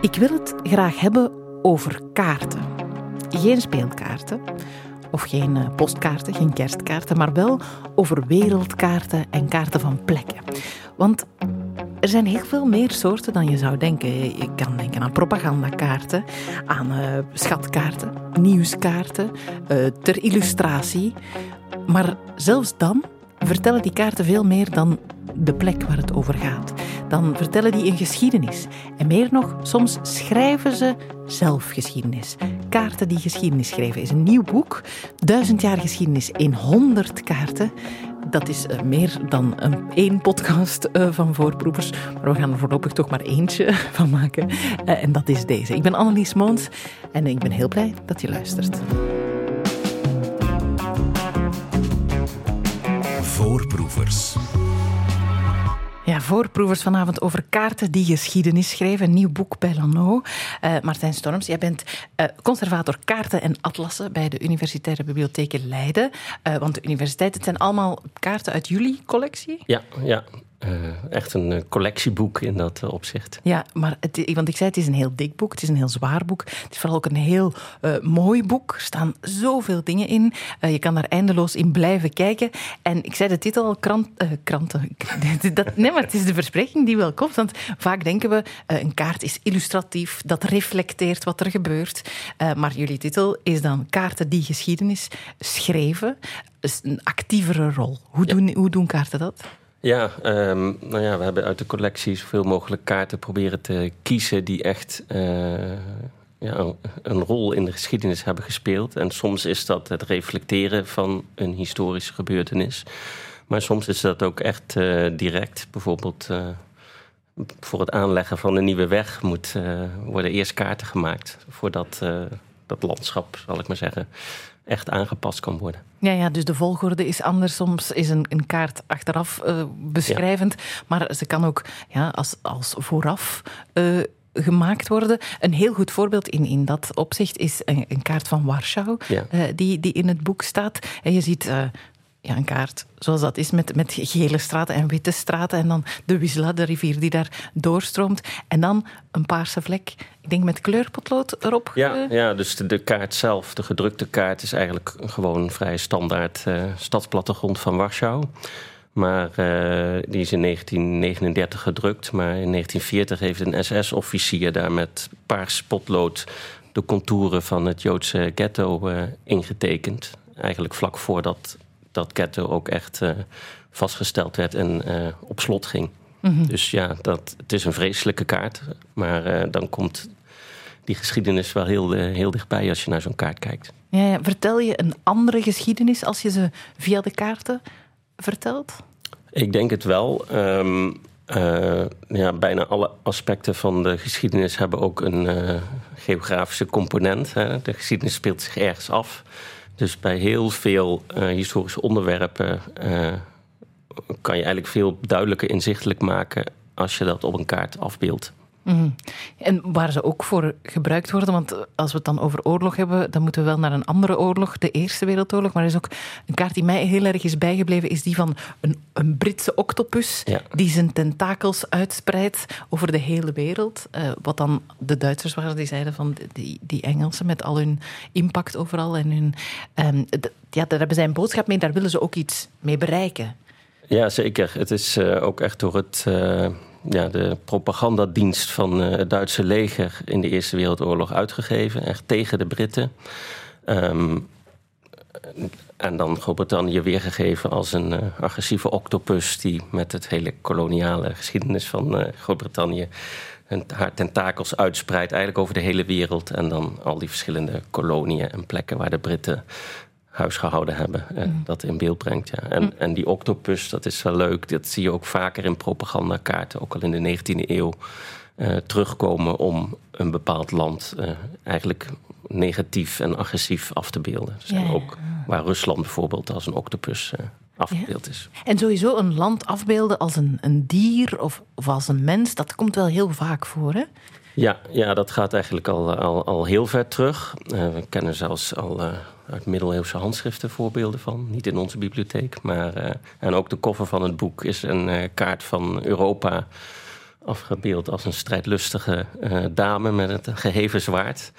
Ik wil het graag hebben over kaarten. Geen speelkaarten of geen eh, postkaarten, geen kerstkaarten, maar wel over wereldkaarten en kaarten van plekken. Want er zijn heel veel meer soorten dan je zou denken. Je kan denken aan propagandakaarten, aan uh, schatkaarten, nieuwskaarten, uh, ter illustratie. Maar zelfs dan vertellen die kaarten veel meer dan de plek waar het over gaat. Dan vertellen die een geschiedenis. En meer nog, soms schrijven ze zelf geschiedenis. Kaarten die geschiedenis schrijven is een nieuw boek. Duizend jaar geschiedenis in honderd kaarten. Dat is uh, meer dan een één podcast uh, van voorproevers. Maar we gaan er voorlopig toch maar eentje van maken. Uh, en dat is deze. Ik ben Annelies Moons en ik ben heel blij dat je luistert. Voorproevers. Ja, voorproevers vanavond over kaarten die geschiedenis schrijven. Een nieuw boek bij Lano. Uh, Martijn Storms, jij bent uh, conservator kaarten en atlassen bij de Universitaire Bibliotheek Leiden. Uh, want de universiteit, het zijn allemaal kaarten uit jullie collectie? Ja, ja. Uh, echt een collectieboek in dat uh, opzicht. Ja, maar het, want ik zei, het is een heel dik boek, het is een heel zwaar boek. Het is vooral ook een heel mooi boek. Er staan zoveel dingen in. je kan daar eindeloos in blijven kijken. En ik zei de titel al, krant, kranten. dat, nee, maar het is de verspreking die wel komt. Want vaak denken we, een kaart is illustratief, dat reflecteert wat er gebeurt. maar jullie titel is dan Kaarten die geschiedenis schrijven. Dus een actievere rol. Hoe doen, ja. hoe doen kaarten dat? Ja, um, nou ja, we hebben uit de collectie zoveel mogelijk kaarten proberen te kiezen die echt uh, ja, een, rol in de geschiedenis hebben gespeeld. En soms is dat het reflecteren van een historische gebeurtenis. Maar soms is dat ook echt uh, direct. Bijvoorbeeld uh, voor het aanleggen van een nieuwe weg moet, worden eerst kaarten gemaakt. Voordat dat landschap, zal ik maar zeggen, echt aangepast kan worden. Ja, ja, dus de volgorde is anders. Soms is een, een kaart achteraf uh, beschrijvend, ja. maar ze kan ook ja, als, als vooraf. Uh, gemaakt worden. Een heel goed voorbeeld in, in dat opzicht is een, een kaart van Warschau, ja. uh, die, die in het boek staat. En je ziet ja, een kaart zoals dat is met, met gele straten en witte straten. En dan de Wisla, de rivier die daar doorstroomt. En dan een paarse vlek, ik denk met kleurpotlood erop. Ja, ja dus de, de kaart zelf, de gedrukte kaart, is eigenlijk gewoon vrij standaard uh, stadsplattegrond van Warschau. Maar uh, die is in 1939 gedrukt. Maar in 1940 heeft een SS-officier daar met paars potlood de contouren van het Joodse ghetto uh, ingetekend. Eigenlijk vlak voordat dat ghetto ook echt uh, vastgesteld werd en uh, op slot ging. Mm -hmm. Dus ja, dat, het is een vreselijke kaart. Maar uh, dan komt die geschiedenis wel heel, heel dichtbij als je naar zo'n kaart kijkt. Ja, ja, Vertel je een andere geschiedenis als je ze via de kaarten vertelt? Ik denk het wel. Um, ja, bijna alle aspecten van de geschiedenis hebben ook een geografische component. Hè. De geschiedenis speelt zich ergens af. Dus bij heel veel uh, historische onderwerpen uh, kan je eigenlijk veel duidelijker inzichtelijk maken als je dat op een kaart afbeeldt. Mm. En waar ze ook voor gebruikt worden, want als we het dan over oorlog hebben, dan moeten we wel naar een andere oorlog, de Eerste Wereldoorlog. Maar er is ook een kaart die mij heel erg is bijgebleven, is die van een, een Britse octopus ja. die zijn tentakels uitspreidt over de hele wereld. Uh, wat dan de Duitsers waren, die zeiden van die, die Engelsen met al hun impact overal en hun... Um, ja, daar hebben zij een boodschap mee, daar willen ze ook iets mee bereiken. Ja, zeker. Het is uh, ook echt door het... Uh ja, de propagandadienst van uh, het Duitse leger in de Eerste Wereldoorlog uitgegeven. Echt tegen de Britten. Um, en dan Groot-Brittannië weergegeven als een uh, agressieve octopus... die met het hele koloniale geschiedenis van uh, Groot-Brittannië... haar tentakels uitspreidt eigenlijk over de hele wereld... en dan al die verschillende koloniën en plekken waar de Britten huisgehouden hebben. En mm. dat in beeld brengt. Ja. En, mm. en die octopus, dat is wel leuk. Dat zie je ook vaker in propagandakaarten, ook al in de 19e eeuw, uh, terugkomen om een bepaald land uh, eigenlijk negatief en agressief af te beelden. Dus ja, ook waar Rusland bijvoorbeeld als een octopus uh, afgebeeld ja. is. En sowieso een land afbeelden als een, een dier of, of als een mens, dat komt wel heel vaak voor, hè? Ja, ja dat gaat eigenlijk al, al, al heel ver terug. we kennen zelfs al uit middeleeuwse handschriften voorbeelden van. Niet in onze bibliotheek. Maar, uh, en ook de koffer van het boek is een uh, kaart van Europa afgebeeld als een strijdlustige uh, dame met het geheven zwaard.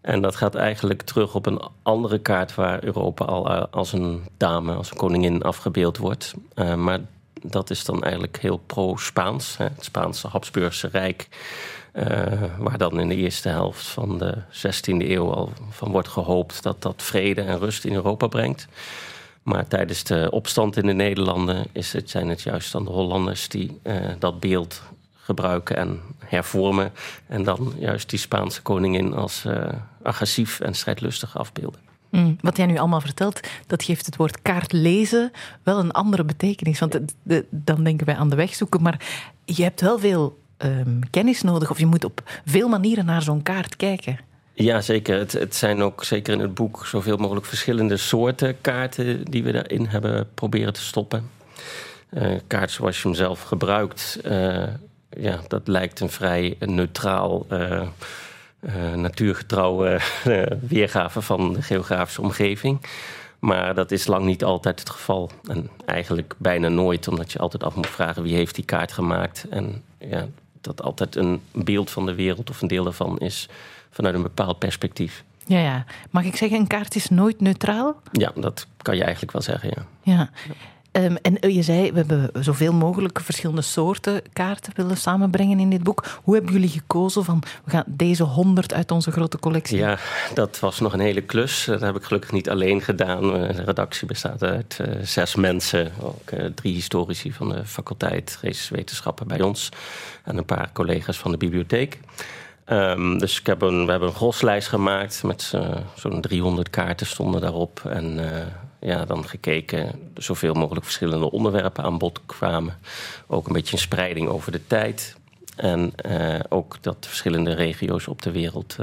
En dat gaat eigenlijk terug op een andere kaart waar Europa al als een dame, als een koningin afgebeeld wordt. Maar dat is dan eigenlijk heel pro-Spaans. Het Spaanse Habsburgse Rijk. waar dan in de eerste helft van de 16e eeuw al van wordt gehoopt dat dat vrede en rust in Europa brengt. Maar tijdens de opstand in de Nederlanden is het, zijn het juist dan de Hollanders die uh, dat beeld gebruiken en hervormen. En dan juist die Spaanse koningin als uh, agressief en strijdlustig afbeelden. Mm, wat jij nu allemaal vertelt, dat geeft het woord kaart lezen wel een andere betekenis. Want dan denken wij aan de weg zoeken, maar je hebt wel veel um, kennis nodig. Of je moet op veel manieren naar zo'n kaart kijken. Ja, zeker. Het, het, zijn ook zeker in het boek zoveel mogelijk verschillende soorten kaarten die we daarin hebben proberen te stoppen. Uh, kaart zoals je hem zelf gebruikt, uh, ja, dat lijkt een vrij neutraal, uh, natuurgetrouwe weergave van de geografische omgeving. Maar dat is lang niet altijd het geval. En eigenlijk bijna nooit, omdat je altijd af moet vragen wie heeft die kaart gemaakt. En ja, dat altijd een beeld van de wereld of een deel daarvan is vanuit een bepaald perspectief. Ja, ja. Mag ik zeggen, een kaart is nooit neutraal? Ja, dat kan je eigenlijk wel zeggen, ja. Ja. Um, en je zei, we hebben zoveel mogelijk verschillende soorten kaarten willen samenbrengen in dit boek. Hoe hebben jullie gekozen van, we gaan deze honderd uit onze grote collectie? Ja, dat was nog een hele klus. Dat heb ik gelukkig niet alleen gedaan. De redactie bestaat uit zes mensen. Ook drie historici van de faculteit geesteswetenschappen bij ons. En een paar collega's van de bibliotheek. Um, dus ik heb een, we hebben een groslijst gemaakt met zo'n 300 kaarten stonden daarop. En ja, dan gekeken zoveel mogelijk verschillende onderwerpen aan bod kwamen. Ook een beetje een spreiding over de tijd. En uh, ook dat verschillende regio's op de wereld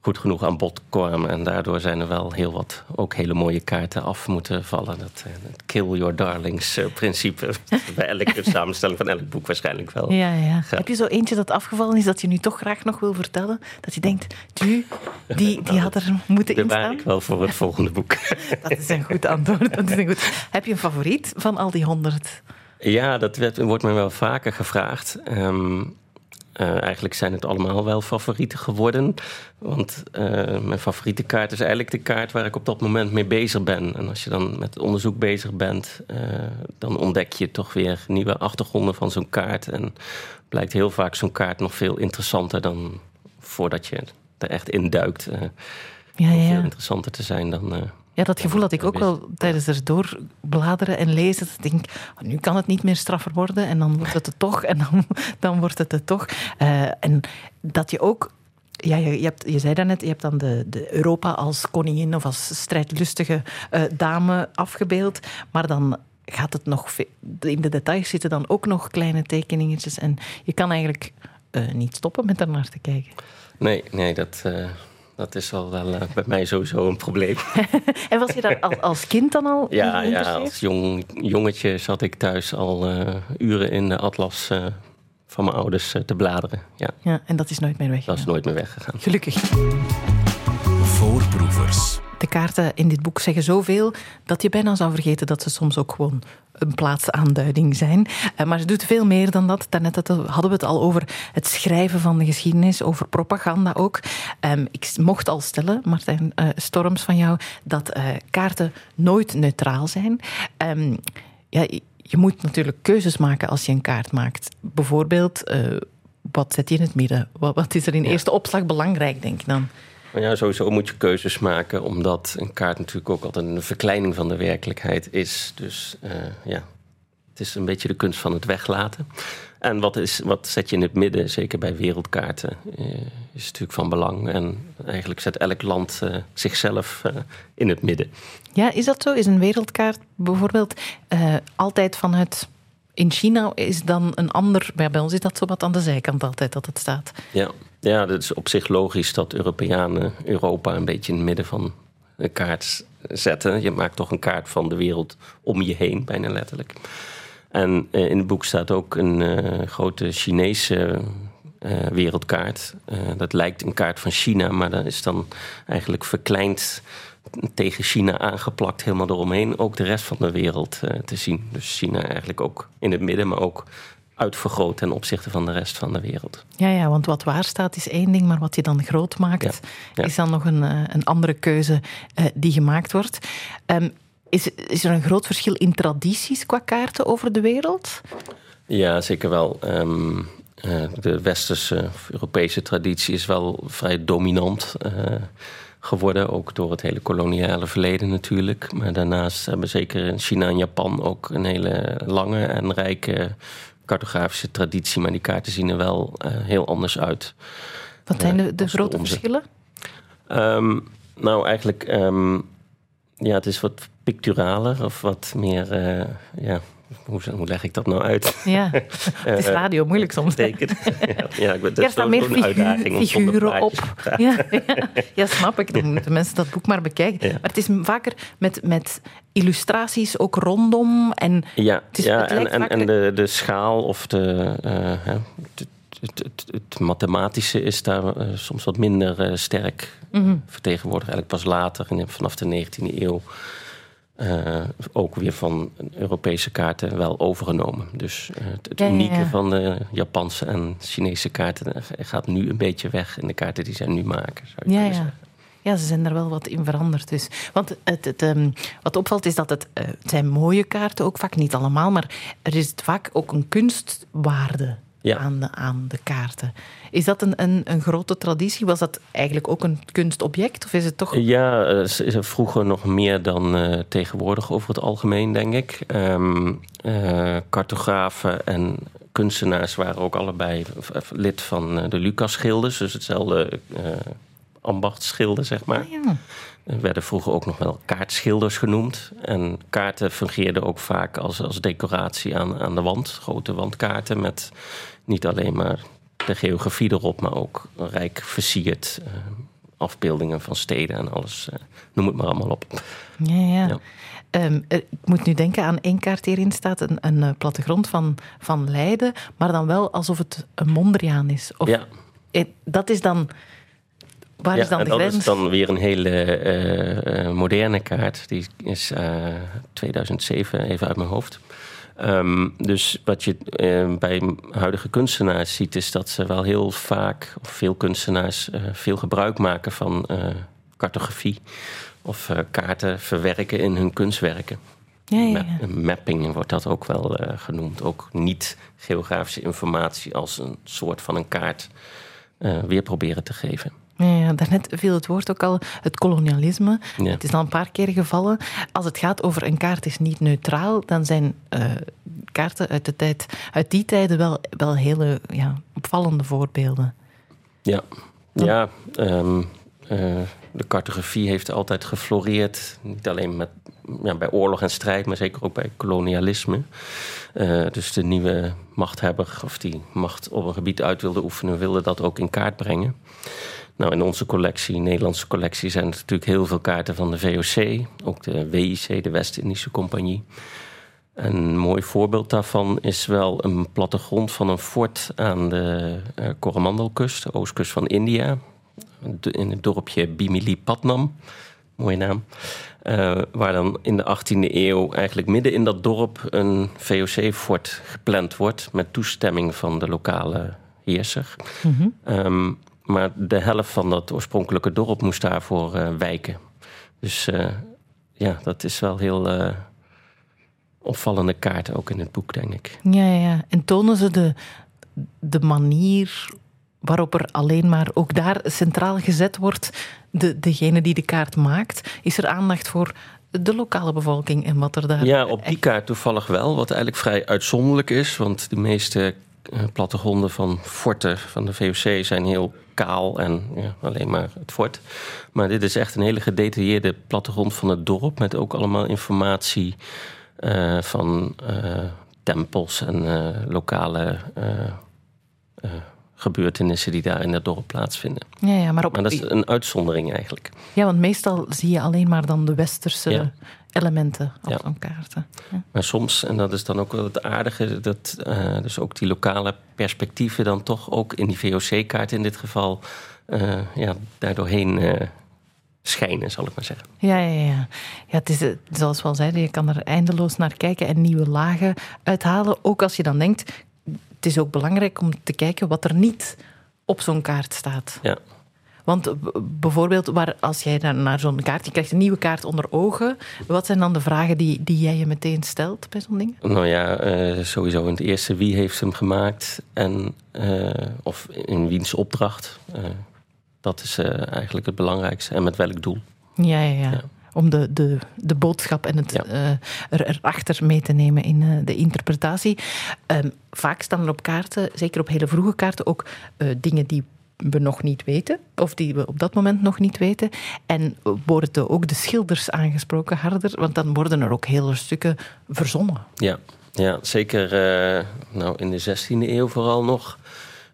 goed genoeg aan bod kwamen. En daardoor zijn er wel heel wat ook hele mooie kaarten af moeten vallen. Dat, het kill your darlings uh, principe. bij elke samenstelling van elk boek waarschijnlijk wel. Ja, ja. Heb je zo eentje dat afgevallen is dat je nu toch graag nog wil vertellen? Dat je denkt, nu, die, die had er moeten in staan? ik wel voor het volgende boek. dat is een goed antwoord. Dat is een goed. Heb je een favoriet van al die honderd? Ja, dat werd, wordt me wel vaker gevraagd. Um, uh, eigenlijk zijn het allemaal wel favorieten geworden. Want uh, mijn favoriete kaart is eigenlijk de kaart waar ik op dat moment mee bezig ben. En als je dan met onderzoek bezig bent, uh, dan ontdek je toch weer nieuwe achtergronden van zo'n kaart. En blijkt heel vaak zo'n kaart nog veel interessanter dan voordat je er echt induikt. ja, ja. Veel interessanter te zijn dan ja, dat gevoel had ik ook wel tijdens het doorbladeren en lezen. Dat ik denk, oh, nu kan het niet meer straffer worden en dan wordt het het toch en dan, dan wordt het het toch. Uh, en dat je ook ja, je, je, hebt, je zei daarnet, je hebt dan de, de Europa als koningin of als strijdlustige uh, dame afgebeeld. Maar dan gaat het nog... In de details zitten dan ook nog kleine tekeningetjes. En je kan eigenlijk uh, niet stoppen met naar te kijken. Nee, nee dat, dat is al wel uh, bij mij sowieso een probleem. en was je daar als, als kind dan al ja, ja, als jong, jongetje zat ik thuis al uh, uren in de atlas uh, van mijn ouders te bladeren. Ja. ja, en dat is nooit meer weg. Dat is nooit meer weggegaan. Gelukkig. Voorproevers. De kaarten in dit boek zeggen zoveel dat je bijna zou vergeten dat ze soms ook gewoon een plaatsaanduiding zijn. Eh, maar ze doet veel meer dan dat. Daarnet hadden we het al over het schrijven van de geschiedenis, over propaganda ook. Ehm, ik mocht al stellen, Martijn uh, Storms van jou, dat uh, kaarten nooit neutraal zijn. Um, ja, je moet natuurlijk keuzes maken als je een kaart maakt. Bijvoorbeeld, wat zet je in het midden? Wat, wat is er in eerste opslag belangrijk, denk ik dan? Maar ja, sowieso moet je keuzes maken, omdat een kaart natuurlijk ook altijd een verkleining van de werkelijkheid is. Dus uh, ja, het is een beetje de kunst van het weglaten. En wat, is, wat zet je in het midden, zeker bij wereldkaarten, uh, is natuurlijk van belang. En eigenlijk zet elk land uh, zichzelf in het midden. Ja, is dat zo? Is een wereldkaart bijvoorbeeld altijd vanuit in China is dan een ander. Bij ons is dat zo wat aan de zijkant altijd dat het staat. Ja, ja, dat is op zich logisch dat Europeanen Europa een beetje in het midden van de kaart zetten. Je maakt toch een kaart van de wereld om je heen, bijna letterlijk. En uh, in het boek staat ook een uh, grote Chinese uh, wereldkaart. dat lijkt een kaart van China, maar dat is dan eigenlijk verkleind tegen China aangeplakt, helemaal eromheen. Ook de rest van de wereld te zien. Dus China eigenlijk ook in het midden, maar ook uitvergroot ten opzichte van de rest van de wereld. Ja, ja, want wat waar staat is één ding, maar wat je dan groot maakt, Ja, ja. is dan nog een, eh, een andere keuze eh, die gemaakt wordt. Ehm, is, is er een groot verschil in tradities qua kaarten over de wereld? Ja, zeker wel. Ehm, eh, de westerse of Europese traditie is wel vrij dominant geworden. Ook door het hele koloniale verleden natuurlijk. Maar daarnaast hebben zeker in China en Japan ook een hele lange en rijke cartografische traditie. Maar die kaarten zien er wel eh, heel anders uit. Wat zijn de, de als de grote verschillen? Ehm, nou, eigenlijk, ehm, ja, het is wat picturaler of wat meer, eh, ja, hoe, hoe leg ik dat nou uit? Ja, het is radio, moeilijk soms. Teken. ja, ik ben, dat staan meer uitdaging om figuren plaatjes op. Ja, ja, ja, snap ik. Dan moeten mensen dat boek maar bekijken. Ja. Maar het is vaker met, met illustraties ook rondom. En Ja, Het is- ja het en, en, vaker- en de, de schaal of de, eh, het, het, het, mathematische is daar eh, soms wat minder eh, sterk Mhm. vertegenwoordigd. Eigenlijk pas later, vanaf de 19e eeuw, eh, ook weer van Europese kaarten wel overgenomen. Dus eh, het, het Ja, ja, unieke ja. van de Japanse en Chinese kaarten eh, gaat nu een beetje weg in de kaarten die zij nu maken. Zou Ja, ja. zeggen. Ja, ze zijn er wel wat in veranderd. Dus. Want het, het, ehm, wat opvalt is dat het, het zijn mooie kaarten, ook vaak niet allemaal, maar er is vaak ook een kunstwaarde Ja. aan, de, aan de kaarten. Is dat een, een, een grote traditie? Was dat eigenlijk ook een kunstobject? Of is het toch... Ja, eh, er vroeger nog meer dan eh, tegenwoordig over het algemeen, denk ik. Eh, cartografen en kunstenaars waren ook allebei lid van de Lucas-schilden. Dus hetzelfde ambachtsschilden, zeg maar. Ah, ja. Er werden vroeger ook nog wel kaartschilders genoemd. En kaarten fungeerden ook vaak als, als decoratie aan, aan de wand. Grote wandkaarten met niet alleen maar de geografie erop, maar ook rijk versierd. eh, afbeeldingen van steden en alles. eh, noem het maar allemaal op. Ja, ja. Ja. Ehm, er- ik moet nu denken aan één kaart die hierin staat, een, een eh, plattegrond van, van Leiden, maar dan wel alsof het een Mondriaan is. Of, ja, eh, Dat is dan... Waar ja is dan de dat is dan weer een hele eh, eh, moderne kaart. Die is eh 2007, even uit mijn hoofd. Ehm, dus wat je bij huidige kunstenaars ziet, is dat ze wel heel vaak, of veel kunstenaars, veel gebruik maken van cartografie of kaarten verwerken in hun kunstwerken. Ja, ja, ja. mapping wordt dat ook wel genoemd. Ook niet geografische informatie als een soort van een kaart weer proberen te geven. Ja, daarnet viel het woord ook al, het kolonialisme. Ja. Het is al een paar keer gevallen. Als het gaat over een kaart is niet neutraal, dan zijn eh, kaarten uit, de tijd, uit die tijden wel, wel hele ja, opvallende voorbeelden. Ja, ja ehm, eh, de cartografie heeft altijd gefloreerd. Niet alleen met, ja, bij oorlog en strijd, maar zeker ook bij kolonialisme. Eh, dus de nieuwe machthebber, of die macht op een gebied uit wilde oefenen, wilde dat ook in kaart brengen. Nou, in onze collectie, Nederlandse collectie, zijn er natuurlijk heel veel kaarten van de VOC. Ook de WIC, de West-Indische Compagnie. Een mooi voorbeeld daarvan is wel een plattegrond van een fort aan de eh Coromandelkust, de oostkust van India. In het dorpje Bimili-Patnam. Mooie naam. Eh, waar dan in de 18e eeuw eigenlijk midden in dat dorp een VOC-fort gepland wordt. met toestemming van de lokale heerser. Ehm, maar de helft van dat oorspronkelijke dorp moest daarvoor eh, wijken. Dus eh, ja, dat is wel heel eh, opvallende kaart ook in het boek, denk ik. Ja, ja, ja. En tonen ze de, de manier waarop er alleen maar ook daar centraal gezet wordt, de, degene die de kaart maakt? Is er aandacht voor de lokale bevolking en wat er daar... Ja, op die kaart toevallig wel, wat eigenlijk vrij uitzonderlijk is. Want de meeste plattegronden van forten van de VOC zijn heel kaal en ja, alleen maar het fort. Maar dit is echt een hele gedetailleerde plattegrond van het dorp... met ook allemaal informatie eh, van eh, tempels en eh, lokale gebeurtenissen... die daar in het dorp plaatsvinden. Ja, ja, maar op, Maar dat is een uitzondering eigenlijk. ja, want meestal zie je alleen maar dan de westerse Ja. Elementen op Ja. zo'n kaarten. Ja. Maar soms, en dat is dan ook wel het aardige, dat eh, dus ook die lokale perspectieven dan toch ook in die VOC-kaart in dit geval eh ja, daardoorheen eh schijnen, zal ik maar zeggen. Ja, ja, ja. ja het is, zoals we al zeiden, je kan er eindeloos naar kijken en nieuwe lagen uithalen. Ook als je dan denkt, het is ook belangrijk om te kijken wat er niet op zo'n kaart staat. Ja. Want bijvoorbeeld, waar, als jij dan naar zo'n kaart, je krijgt een nieuwe kaart onder ogen. Wat zijn dan de vragen die, die jij je meteen stelt bij zo'n ding? Nou ja, eh, sowieso in het eerste wie heeft hem gemaakt en uh, of in wiens opdracht. Uh, dat is eigenlijk het belangrijkste en met welk doel. Ja, ja, ja. ja. Om de, de, de boodschap en het ja. er, erachter mee te nemen in de interpretatie. Um, vaak staan er op kaarten, zeker op hele vroege kaarten, ook dingen die we nog niet weten, of die we op dat moment nog niet weten. En worden ook de schilders aangesproken harder, want dan worden er ook hele stukken verzonnen. Ja, ja zeker uh, nou, in de 16e eeuw vooral nog.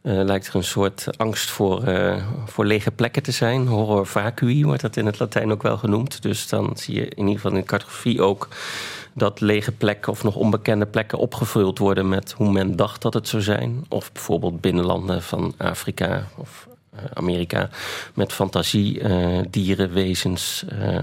Uh, lijkt er een soort angst voor, uh, voor lege plekken te zijn. Horror vacui wordt dat in het Latijn ook wel genoemd. Dus dan zie je in ieder geval in de cartografie ook dat lege plekken of nog onbekende plekken opgevuld worden met hoe men dacht dat het zou zijn. Of bijvoorbeeld binnenlanden van Afrika of uh, Amerika met fantasie, uh, dieren, wezens, uh,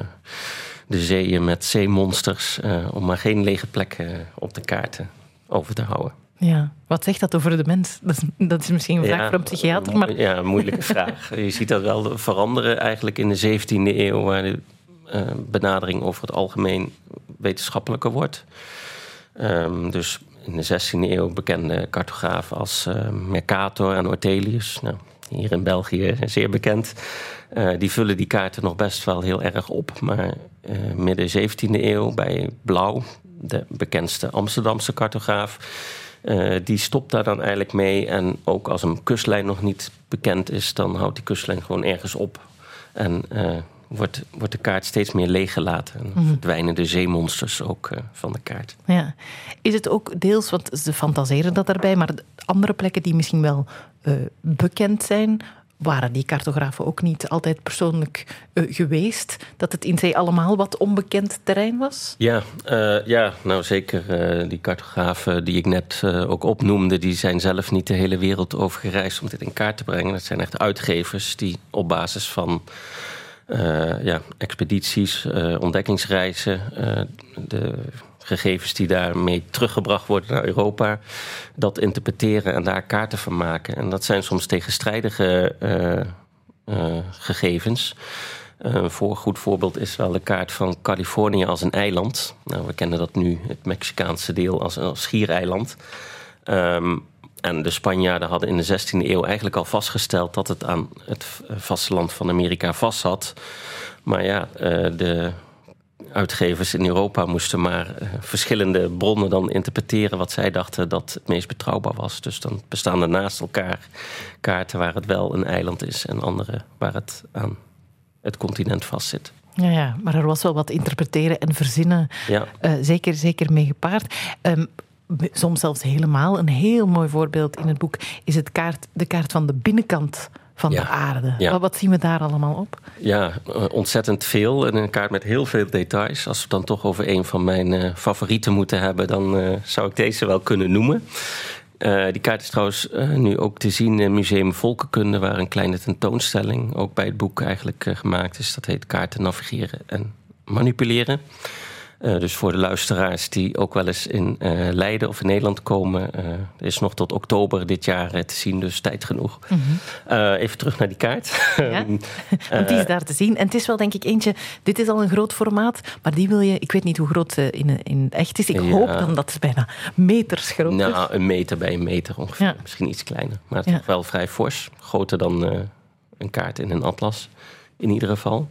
de zeeën met zeemonsters. om maar geen lege plekken op de kaarten over te houden. Ja, wat zegt dat over de mens? Dat is, dat is misschien een vraag ja, voor een psychiater. Maar... Ja, een moeilijke vraag. Je ziet dat wel veranderen eigenlijk in de 17e eeuw, waar de benadering over het algemeen wetenschappelijker wordt. Um, dus in de 16e eeuw bekende cartografen als uh, Mercator en Ortelius. Nou, hier in België zeer bekend. Uh, die vullen die kaarten nog best wel heel erg op. Maar uh, midden 17e eeuw bij Blauw, de bekendste Amsterdamse cartograaf. die stopt daar dan eigenlijk mee. En ook als een kustlijn nog niet bekend is, dan houdt die kustlijn gewoon ergens op. En wordt, wordt de kaart steeds meer leeggelaten. En mm verdwijnen de zeemonsters ook uh, van de kaart. Ja. Is het ook deels, want ze fantaseren dat daarbij, maar andere plekken die misschien wel uh, bekend zijn, waren die cartografen ook niet altijd persoonlijk uh, geweest? Dat het in zee allemaal wat onbekend terrein was? Ja, uh, ja nou zeker. Uh, die cartografen die ik net ook opnoemde, die zijn zelf niet de hele wereld over gereisd om dit in kaart te brengen. Dat zijn echt uitgevers die op basis van ja, expedities, uh, ontdekkingsreizen, uh, de gegevens die daarmee teruggebracht worden naar Europa, dat interpreteren en daar kaarten van maken. En dat zijn soms tegenstrijdige gegevens. Een voor, goed voorbeeld is wel de kaart van Californië als een eiland. Nou, we kennen dat nu, het Mexicaanse deel, als een schiereiland. Um, en de Spanjaarden hadden in de 16e eeuw eigenlijk al vastgesteld dat het aan het vasteland van Amerika vast zat. Maar ja, eh, de uitgevers in Europa moesten maar eh, verschillende bronnen dan interpreteren wat zij dachten dat het meest betrouwbaar was. Dus dan bestaan er naast elkaar kaarten waar het wel een eiland is en andere waar het aan het continent vastzit. Ja, ja, maar er was wel wat interpreteren en verzinnen ja. uh, zeker, zeker mee gepaard. Um, soms zelfs helemaal. Een heel mooi voorbeeld in het boek is het kaart, de kaart van de binnenkant van de aarde. Ja. Wat, zien we daar allemaal op? Ja, eh, ontzettend veel. En een kaart met heel veel details. Als we het dan toch over een van mijn uh, favorieten moeten hebben, dan uh, zou ik deze wel kunnen noemen. Uh, die kaart is trouwens nu ook te zien in Museum Volkenkunde, waar een kleine tentoonstelling ook bij het boek eigenlijk gemaakt is. Dat heet Kaarten navigeren en manipuleren. Uh, dus voor de luisteraars die ook wel eens in uh, Leiden of in Nederland komen, uh, is nog tot oktober dit jaar te zien, dus tijd genoeg. Mm -hmm. even terug naar die kaart. Ja, want die is daar te zien. En het is wel denk ik eentje, dit is al een groot formaat, maar die wil je, ik weet niet hoe groot ze in, in echt is. Ik ja. hoop dan dat het bijna meters groot is. Nou, een meter bij een meter ongeveer. Ja. Misschien iets kleiner, maar het is wel vrij fors. Groter dan een kaart in een atlas, in ieder geval.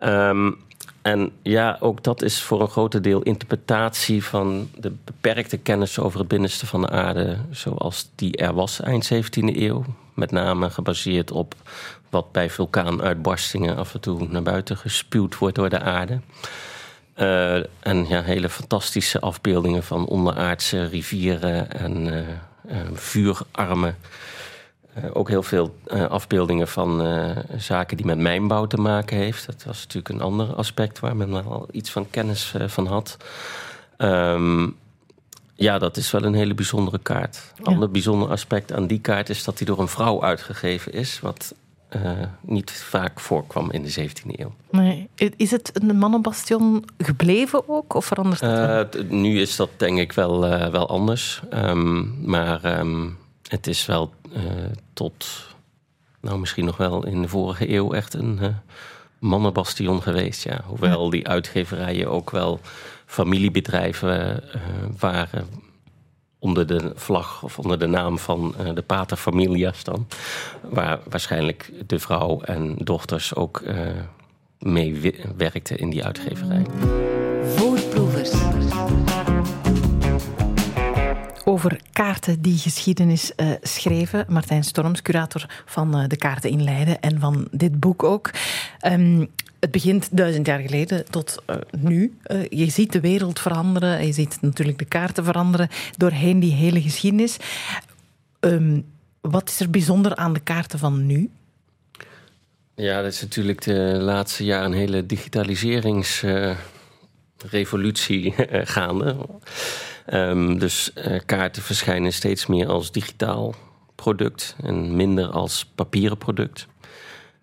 Um, en ja, ook dat is voor een groot deel interpretatie van de beperkte kennis over het binnenste van de aarde, zoals die er was eind 17e eeuw. Met name gebaseerd op wat bij vulkaanuitbarstingen af en toe naar buiten gespuwd wordt door de aarde. Uh, en ja, hele fantastische afbeeldingen van onderaardse rivieren en uh, vuurarmen. Uh, ook heel veel uh, afbeeldingen van uh, zaken die met mijnbouw te maken heeft. Dat was natuurlijk een ander aspect waar men wel iets van kennis van had. Um, ja, dat is wel een hele bijzondere kaart. Een ja. ander bijzonder aspect aan die kaart is dat die door een vrouw uitgegeven is. Wat eh, niet vaak voorkwam in de 17e eeuw. Nee. Is het een mannenbastion gebleven ook, of verandert het? Eh, nu is dat denk ik wel, eh, wel anders. Ehm, maar ehm, het is wel eh, tot, nou misschien nog wel in de vorige eeuw echt een eh, mannenbastion geweest. Ja. Hoewel die uitgeverijen ook wel familiebedrijven eh, waren onder de vlag of onder de naam van de pater familias dan. Waar waarschijnlijk de vrouw en dochters ook mee werkten in die uitgeverij. Over kaarten die geschiedenis eh, schreven. Martijn Storms, curator van eh, de kaarten in Leiden en van dit boek ook. Ehm, het begint duizend jaar geleden tot eh, nu. Je ziet de wereld veranderen. en Je ziet natuurlijk de kaarten veranderen doorheen die hele geschiedenis. Ehm, wat is er bijzonder aan de kaarten van nu? Ja, dat is natuurlijk de laatste jaren een hele digitaliseringsrevolutie gaande. Ehm, dus eh, kaarten verschijnen steeds meer als digitaal product en minder als papieren product.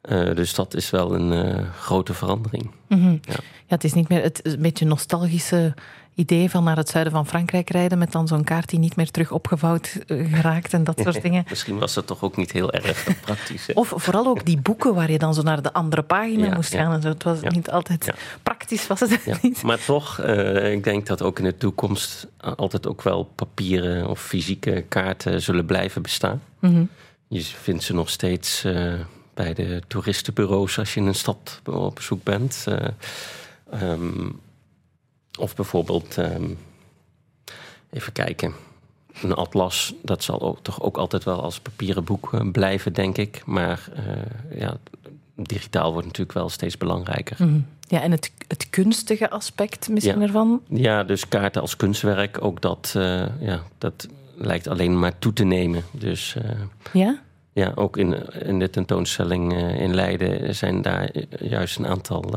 Eh, dus dat is wel een eh, grote verandering. Mhm. Ja. Ja, het is niet meer het een beetje nostalgische idee van naar het zuiden van Frankrijk rijden met dan zo'n kaart die niet meer terug opgevouwd eh, geraakt en dat soort dingen. Misschien was dat toch ook niet heel erg praktisch. hè? Of vooral ook die boeken waar je dan zo naar de andere pagina Ja, moest ja. gaan. En zo. Het was Ja. niet altijd praktisch, was het niet. maar toch, eh, ik denk dat ook in de toekomst altijd ook wel papieren of fysieke kaarten zullen blijven bestaan. Mhm. Je vindt ze nog steeds eh, bij de toeristenbureaus als je in een stad op bezoek bent. Ehm, of bijvoorbeeld, ehm, even kijken, een atlas, dat zal ook, toch ook altijd wel als papieren boek eh, blijven, denk ik. Maar eh, ja, digitaal wordt natuurlijk wel steeds belangrijker. Mhm. Ja, en het, het kunstige aspect misschien Ja. ervan. Ja, dus kaarten als kunstwerk, ook dat, eh, ja, dat lijkt alleen maar toe te nemen. Dus Ja? ja, ook in, in de tentoonstelling in Leiden zijn daar juist een aantal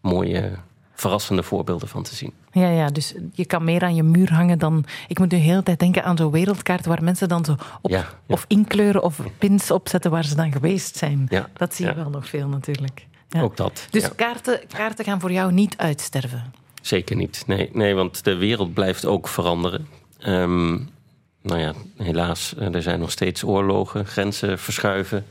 mooie, verrassende voorbeelden van te zien. Ja, ja, dus je kan meer aan je muur hangen dan... Ik moet nu de hele tijd denken aan zo'n wereldkaart waar mensen dan zo op, Ja, ja. of inkleuren of pins opzetten waar ze dan geweest zijn. Ja, Dat zie je wel nog veel natuurlijk. Ja. Ook dat. Dus kaarten, kaarten gaan voor jou niet uitsterven. Zeker niet. Nee, nee, want de wereld blijft ook veranderen. Ehm, nou ja, helaas, eh, er zijn nog steeds oorlogen, grenzen verschuiven.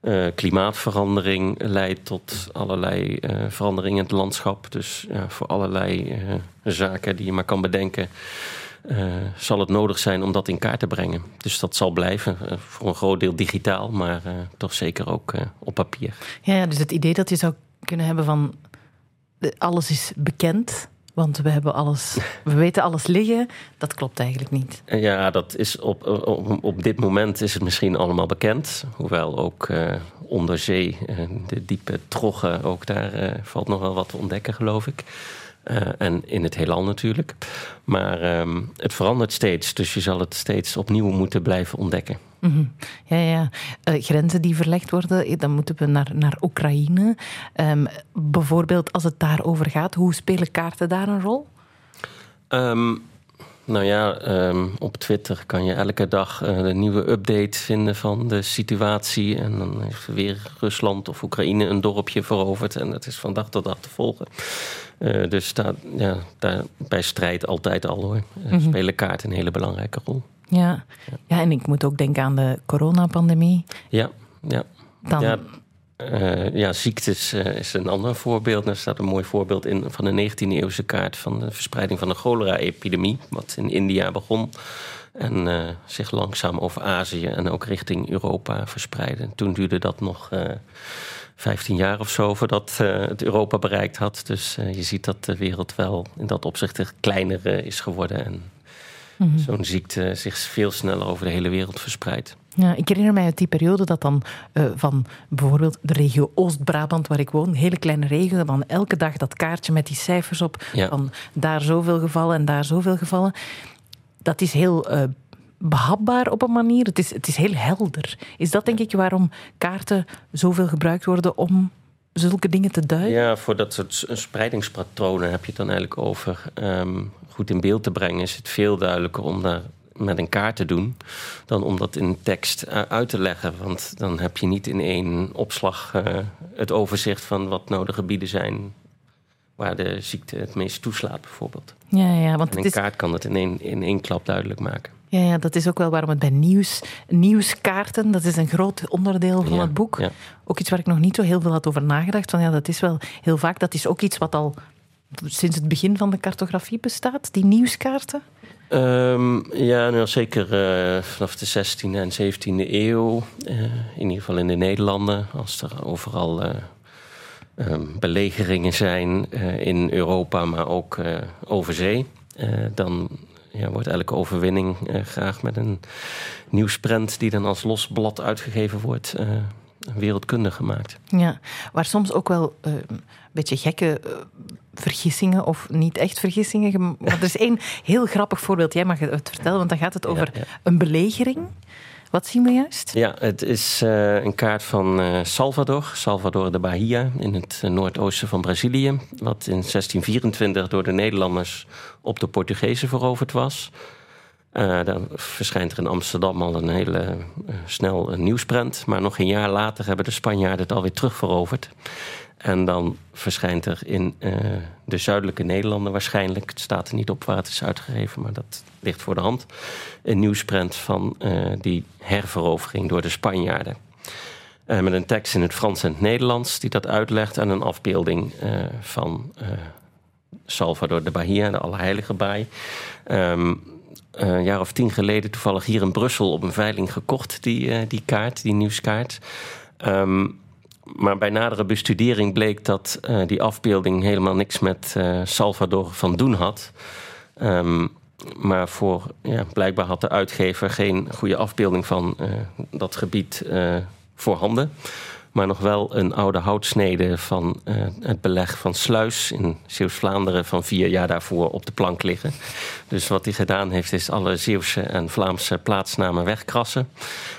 Eh, klimaatverandering leidt tot allerlei eh, veranderingen in het landschap. Dus ja, voor allerlei eh, zaken die je maar kan bedenken, zal het nodig zijn om dat in kaart te brengen. Dus dat zal blijven, voor een groot deel digitaal, maar toch zeker ook op papier. Ja, dus het idee dat je zou kunnen hebben van alles is bekend, want we hebben alles, we weten alles liggen, dat klopt eigenlijk niet. Ja, dat is op, op, op dit moment is het misschien allemaal bekend. Hoewel ook eh, onder zee, eh, de diepe troggen, ook daar eh, valt nog wel wat te ontdekken, geloof ik. En in het heelal natuurlijk. Maar ehm, het verandert steeds, dus je zal het steeds opnieuw moeten blijven ontdekken. Mhm. Ja, ja. Eh, grenzen die verlegd worden, eh, dan moeten we naar, naar Oekraïne. Ehm, bijvoorbeeld als het daarover gaat, hoe spelen kaarten daar een rol? Ehm, nou ja, ehm, op Twitter kan je elke dag eh, een nieuwe update vinden van de situatie. En dan heeft weer Rusland of Oekraïne een dorpje veroverd. En dat is van dag tot dag te volgen. Dus daar, ja, daar, bij strijd altijd al hoor. Eh, Spelen kaarten een hele belangrijke rol. Ja. ja, en ik moet ook denken aan de coronapandemie. Ja, ja. Dan, Ja, eh, ja, ziektes eh, is een ander voorbeeld. Er staat een mooi voorbeeld in van de 19e-eeuwse kaart van de verspreiding van de cholera-epidemie, wat in India begon en eh, zich langzaam over Azië en ook richting Europa verspreidde. Toen duurde dat nog eh 15 jaar of zo voordat het Europa bereikt had. Dus je ziet dat de wereld wel in dat opzicht kleiner is geworden en Mhm. zo'n ziekte zich veel sneller over de hele wereld verspreidt. Ja, ik herinner mij uit die periode dat dan eh, van bijvoorbeeld de regio Oost-Brabant, waar ik woon, een hele kleine regio, dan elke dag dat kaartje met die cijfers op, Ja. van daar zoveel gevallen en daar zoveel gevallen. Dat is heel eh, behapbaar op een manier. Het is, het is heel helder. Is dat denk ik waarom kaarten zoveel gebruikt worden om zulke dingen te duiden? Ja, voor dat soort spreidingspatronen heb je het dan eigenlijk over. ehm, goed in beeld te brengen is het veel duidelijker om daar met een kaart te doen dan om dat in tekst eh, uit te leggen. Want dan heb je niet in één opslag uh, het overzicht van wat nou de gebieden zijn waar de ziekte het meest toeslaat, bijvoorbeeld. Ja, ja, want en een is... kaart kan het in één, in één klap duidelijk maken. Ja, ja, dat is ook wel waarom het bij nieuws, nieuwskaarten, dat is een groot onderdeel van Ja, het boek. ja. Ook iets waar ik nog niet zo heel veel had over nagedacht. Van ja, dat is wel heel vaak, dat is ook iets wat al sinds het begin van de cartografie bestaat, die nieuwskaarten. Ehm, ja, nou, zeker eh, vanaf de 16e en 17e eeuw. eh, in ieder geval in de Nederlanden. Als er overal eh, belegeringen zijn eh, in Europa, maar ook eh, over zee. eh, dan ja, wordt elke overwinning graag met een nieuwsprent... die dan als los blad uitgegeven wordt, wereldkundig gemaakt. Ja, waar soms ook wel een beetje gekke vergissingen of niet echt vergissingen. Maar er is één heel grappig voorbeeld. Jij mag het vertellen, want dan gaat het over ja. een belegering. Wat zien we juist? Ja, het is eh, een kaart van eh, Salvador, Salvador de Bahia, in het eh, noordoosten van Brazilië. Wat in 1624 door de Nederlanders op de Portugezen veroverd was. Dan verschijnt er in Amsterdam al een hele snel een nieuwsprent. Maar nog een jaar later hebben de Spanjaarden het alweer terugveroverd. En dan verschijnt er in eh, de zuidelijke Nederlanden waarschijnlijk... het staat er niet op waar het is uitgegeven, maar dat ligt voor de hand... een nieuwsprent van eh, die herverovering door de Spanjaarden. Eh, met een tekst in het Frans en het Nederlands die dat uitlegt... en een afbeelding van Salvador de Bahia, de Allerheilige Baai... Ehm, een jaar of tien geleden toevallig hier in Brussel op een veiling gekocht, die, die kaart, die nieuwskaart. Ehm, maar bij nadere bestudering bleek dat eh, die afbeelding helemaal niks met eh, Salvador van doen had. Ehm, maar voor, ja, blijkbaar had de uitgever geen goede afbeelding van eh, dat gebied voorhanden. Maar nog wel een oude houtsnede van eh, het beleg van Sluis in Zeeuws-Vlaanderen van vier jaar daarvoor op de plank liggen. Dus wat hij gedaan heeft, is alle Zeeuwse en Vlaamse plaatsnamen wegkrassen.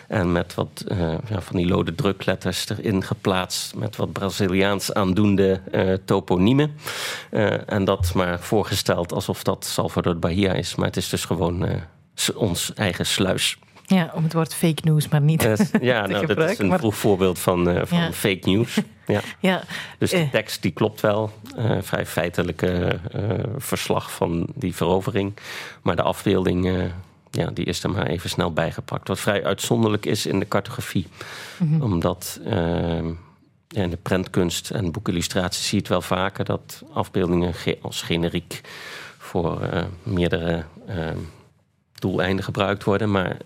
En met wat eh, ja, van die lode drukletters erin geplaatst. Met wat Braziliaans aandoende eh, toponiemen. En dat maar voorgesteld alsof dat Salvador Bahia is. Maar het is dus gewoon ons eigen sluis. Ja, om het woord fake news, maar niet Eh, ja, te nou, dat is een maar- vroeg voorbeeld van, eh, van Ja. fake news. Ja. ja, Dus de Eh. tekst die klopt wel. Vrij feitelijke verslag van die verovering. Maar de afbeelding ja, die is er maar even snel bijgepakt. Wat vrij uitzonderlijk is in de cartografie. Mhm. Omdat in de prentkunst en boekillustratie zie je het wel vaker... dat afbeeldingen ge- als generiek voor meerdere doeleinden gebruikt worden. Maar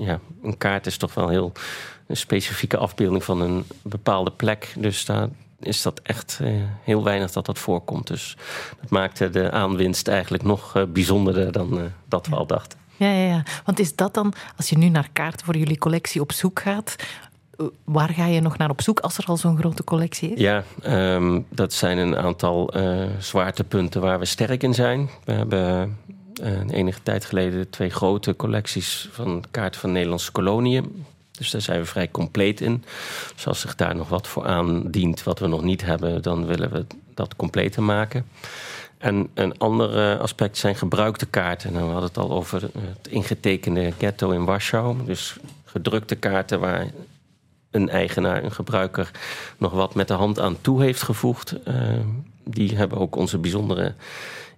ja, een kaart is toch wel heel een specifieke afbeelding van een bepaalde plek. Dus daar is dat echt eh, heel weinig dat dat voorkomt. Dus dat maakte de aanwinst eigenlijk nog eh, bijzonderder dan eh, dat we al dachten. Ja, ja, ja. Want is dat dan, als je nu naar kaarten voor jullie collectie op zoek gaat, waar ga je nog naar op zoek als er al zo'n grote collectie is? Ja, ehm, dat zijn een aantal eh, zwaartepunten waar we sterk in zijn. We hebben eh, enige tijd geleden twee grote collecties van kaarten van Nederlandse koloniën. Dus daar zijn we vrij compleet in. Dus als zich daar nog wat voor aandient wat we nog niet hebben, dan willen we dat completer maken. En een ander eh, aspect zijn gebruikte kaarten. Nou, we hadden het al over het ingetekende ghetto in Warschau. Dus gedrukte kaarten waar een eigenaar, een gebruiker, nog wat met de hand aan toe heeft gevoegd. Eh, die hebben ook onze bijzondere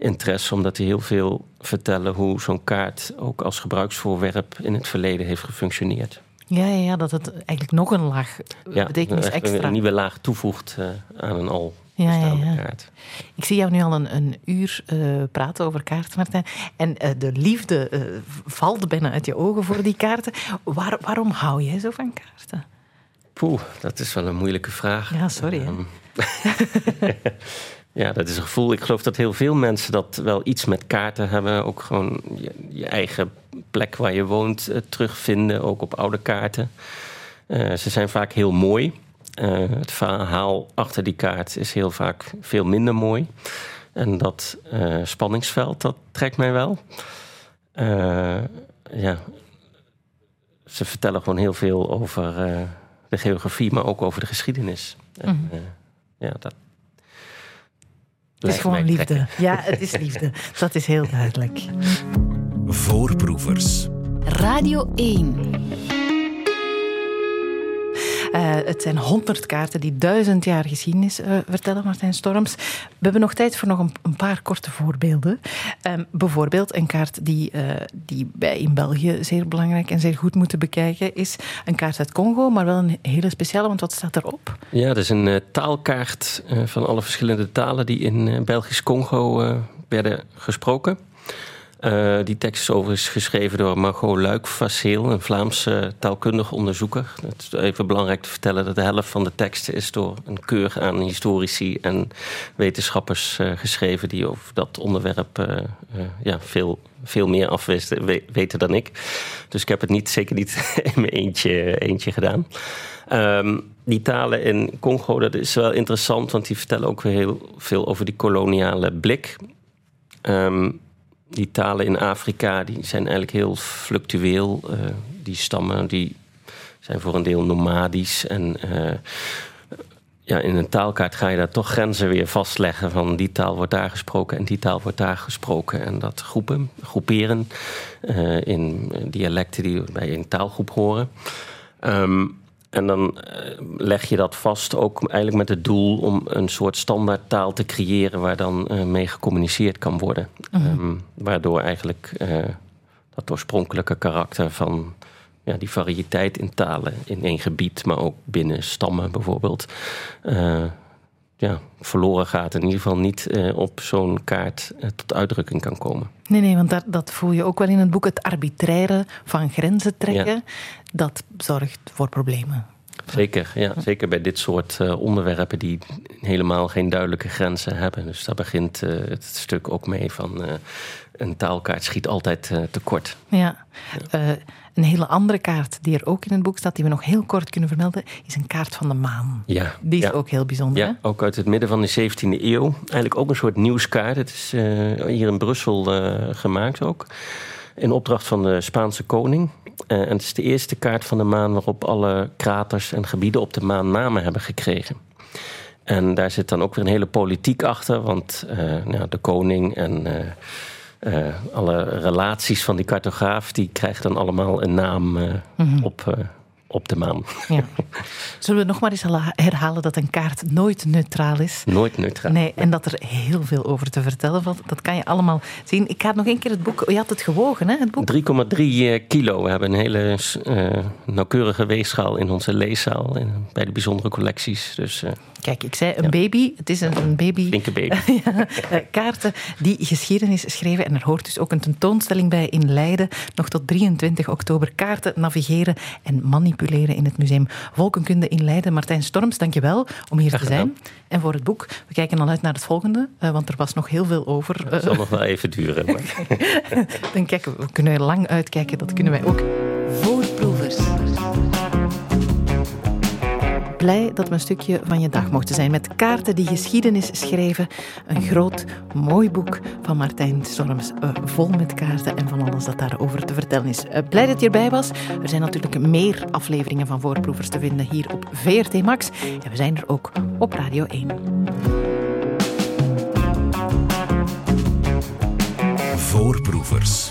interesse, omdat die heel veel vertellen hoe zo'n kaart ook als gebruiksvoorwerp in het verleden heeft gefunctioneerd. Ja, ja, ja, dat het eigenlijk nog een laag Ja, betekenis extra. Een nieuwe laag toevoegt eh, aan een al Ja, ja, bestaande ja. kaart. Ik zie jou nu al een, een uur eh, praten over kaarten, Martijn. En eh, de liefde valt bijna uit je ogen voor die kaarten. Waar, waarom hou jij zo van kaarten? Poeh, dat is wel een moeilijke vraag. Ja, sorry. Ja, dat is een gevoel. Ik geloof dat heel veel mensen dat wel iets met kaarten hebben. Ook gewoon je, je eigen plek waar je woont eh, terugvinden, ook op oude kaarten. Eh, ze zijn vaak heel mooi. Eh, het verhaal achter die kaart is heel vaak veel minder mooi. En dat spanningsveld, dat trekt mij wel. Ja, ze vertellen gewoon heel veel over de geografie, maar ook over de geschiedenis. En, Mhm. ja, dat Het is gewoon liefde. Ja, het is liefde. Dat is heel duidelijk. Voorproevers. Radio 1. Uh, het zijn honderd kaarten die duizend jaar geschiedenis uh, vertellen, Martijn Storms. We hebben nog tijd voor nog een, paar korte voorbeelden. Um, bijvoorbeeld een kaart die, uh, die wij in België zeer belangrijk en zeer goed moeten bekijken is een kaart uit Congo, maar wel een hele speciale, want wat staat erop? Ja, dat is een taalkaart van alle verschillende talen die in Belgisch Congo werden gesproken. Uh, die tekst is overigens geschreven door Margot Luik-Vasseel, een Vlaamse taalkundige onderzoeker. Het is even belangrijk te vertellen dat de helft van de teksten is door een keur aan historici en wetenschappers uh, geschreven die over dat onderwerp uh, ja, veel, veel meer afwisten, weten dan ik. Dus ik heb het niet, zeker niet in mijn eentje, eentje gedaan. Um, die talen in Congo, dat is wel interessant, want die vertellen ook weer heel veel over die koloniale blik. Um, die talen in Afrika die zijn eigenlijk heel fluctueel. Uh, die stammen die zijn voor een deel nomadisch. En uh, ja, in een taalkaart ga je daar toch grenzen weer vastleggen. Van die taal wordt daar gesproken en die taal wordt daar gesproken. En dat groepen, groeperen uh, in dialecten die bij een taalgroep horen. Um, en dan eh, leg je dat vast ook eigenlijk met het doel om een soort standaardtaal te creëren waar dan uh, mee gecommuniceerd kan worden. Mhm. um, waardoor eigenlijk uh, dat oorspronkelijke karakter van ja, die variëteit in talen in één gebied, maar ook binnen stammen bijvoorbeeld, ja, verloren gaat. In ieder geval niet uh, op zo'n kaart uh, tot uitdrukking kan komen. Nee, nee, want dat, dat voel je ook wel in het boek. Het arbitraire van grenzen trekken, ja. dat zorgt voor problemen. Zeker, ja, zeker bij dit soort uh, onderwerpen die helemaal geen duidelijke grenzen hebben. Dus daar begint het stuk ook mee van een taalkaart schiet altijd tekort. Ja. ja. Een hele andere kaart die er ook in het boek staat, die we nog heel kort kunnen vermelden, is een kaart van de maan. Ja, die is ja. ook heel bijzonder. Ja, ook uit het midden van de 17e eeuw. Eigenlijk ook een soort nieuwskaart. Het is hier in Brussel gemaakt ook. In opdracht van de Spaanse koning. Uh, en het is de eerste kaart van de maan waarop alle kraters en gebieden op de maan namen hebben gekregen. En daar zit dan ook weer een hele politiek achter, want nou, de koning en uh, alle relaties van die cartograaf, die krijgen dan allemaal een naam mm-hmm. op, op de maan. Ja. Zullen we nog maar eens herhalen dat een kaart nooit neutraal is? Nooit neutraal. Nee, en dat er heel veel over te vertellen valt. Dat kan je allemaal zien. Ik ga nog één keer het boek... Je had het gewogen, hè, het boek? 3,3 kilo. We hebben een hele uh, nauwkeurige weegschaal in onze leeszaal. In, bij de bijzondere collecties. Dus, uh, Kijk, ik zei een ja. baby. Het is een, een baby. Flinke baby. ja, uh, kaarten die geschiedenis schreven. En er hoort dus ook een tentoonstelling bij in Leiden. Nog tot 23 oktober. Kaarten, navigeren en manipuleren in het museum Volkenkunde in Leiden. Martijn Storms, dankjewel om hier te zijn. En voor het boek. We kijken al uit naar het volgende, uh, want er was nog heel veel over. Het zal nog wel even duren. Maar. Dan kijken, we kunnen er lang uitkijken, dat kunnen wij ook. Voorproevers. Blij dat we een stukje van je dag mochten zijn met kaarten die geschiedenis schreven. Een groot, mooi boek van Martijn Storms, uh, vol met kaarten en van alles dat daarover te vertellen is. Uh, blij dat je erbij was. Er zijn natuurlijk meer afleveringen van Voorproevers te vinden hier op VRT Max. En we zijn er ook op Radio 1. Voorproevers.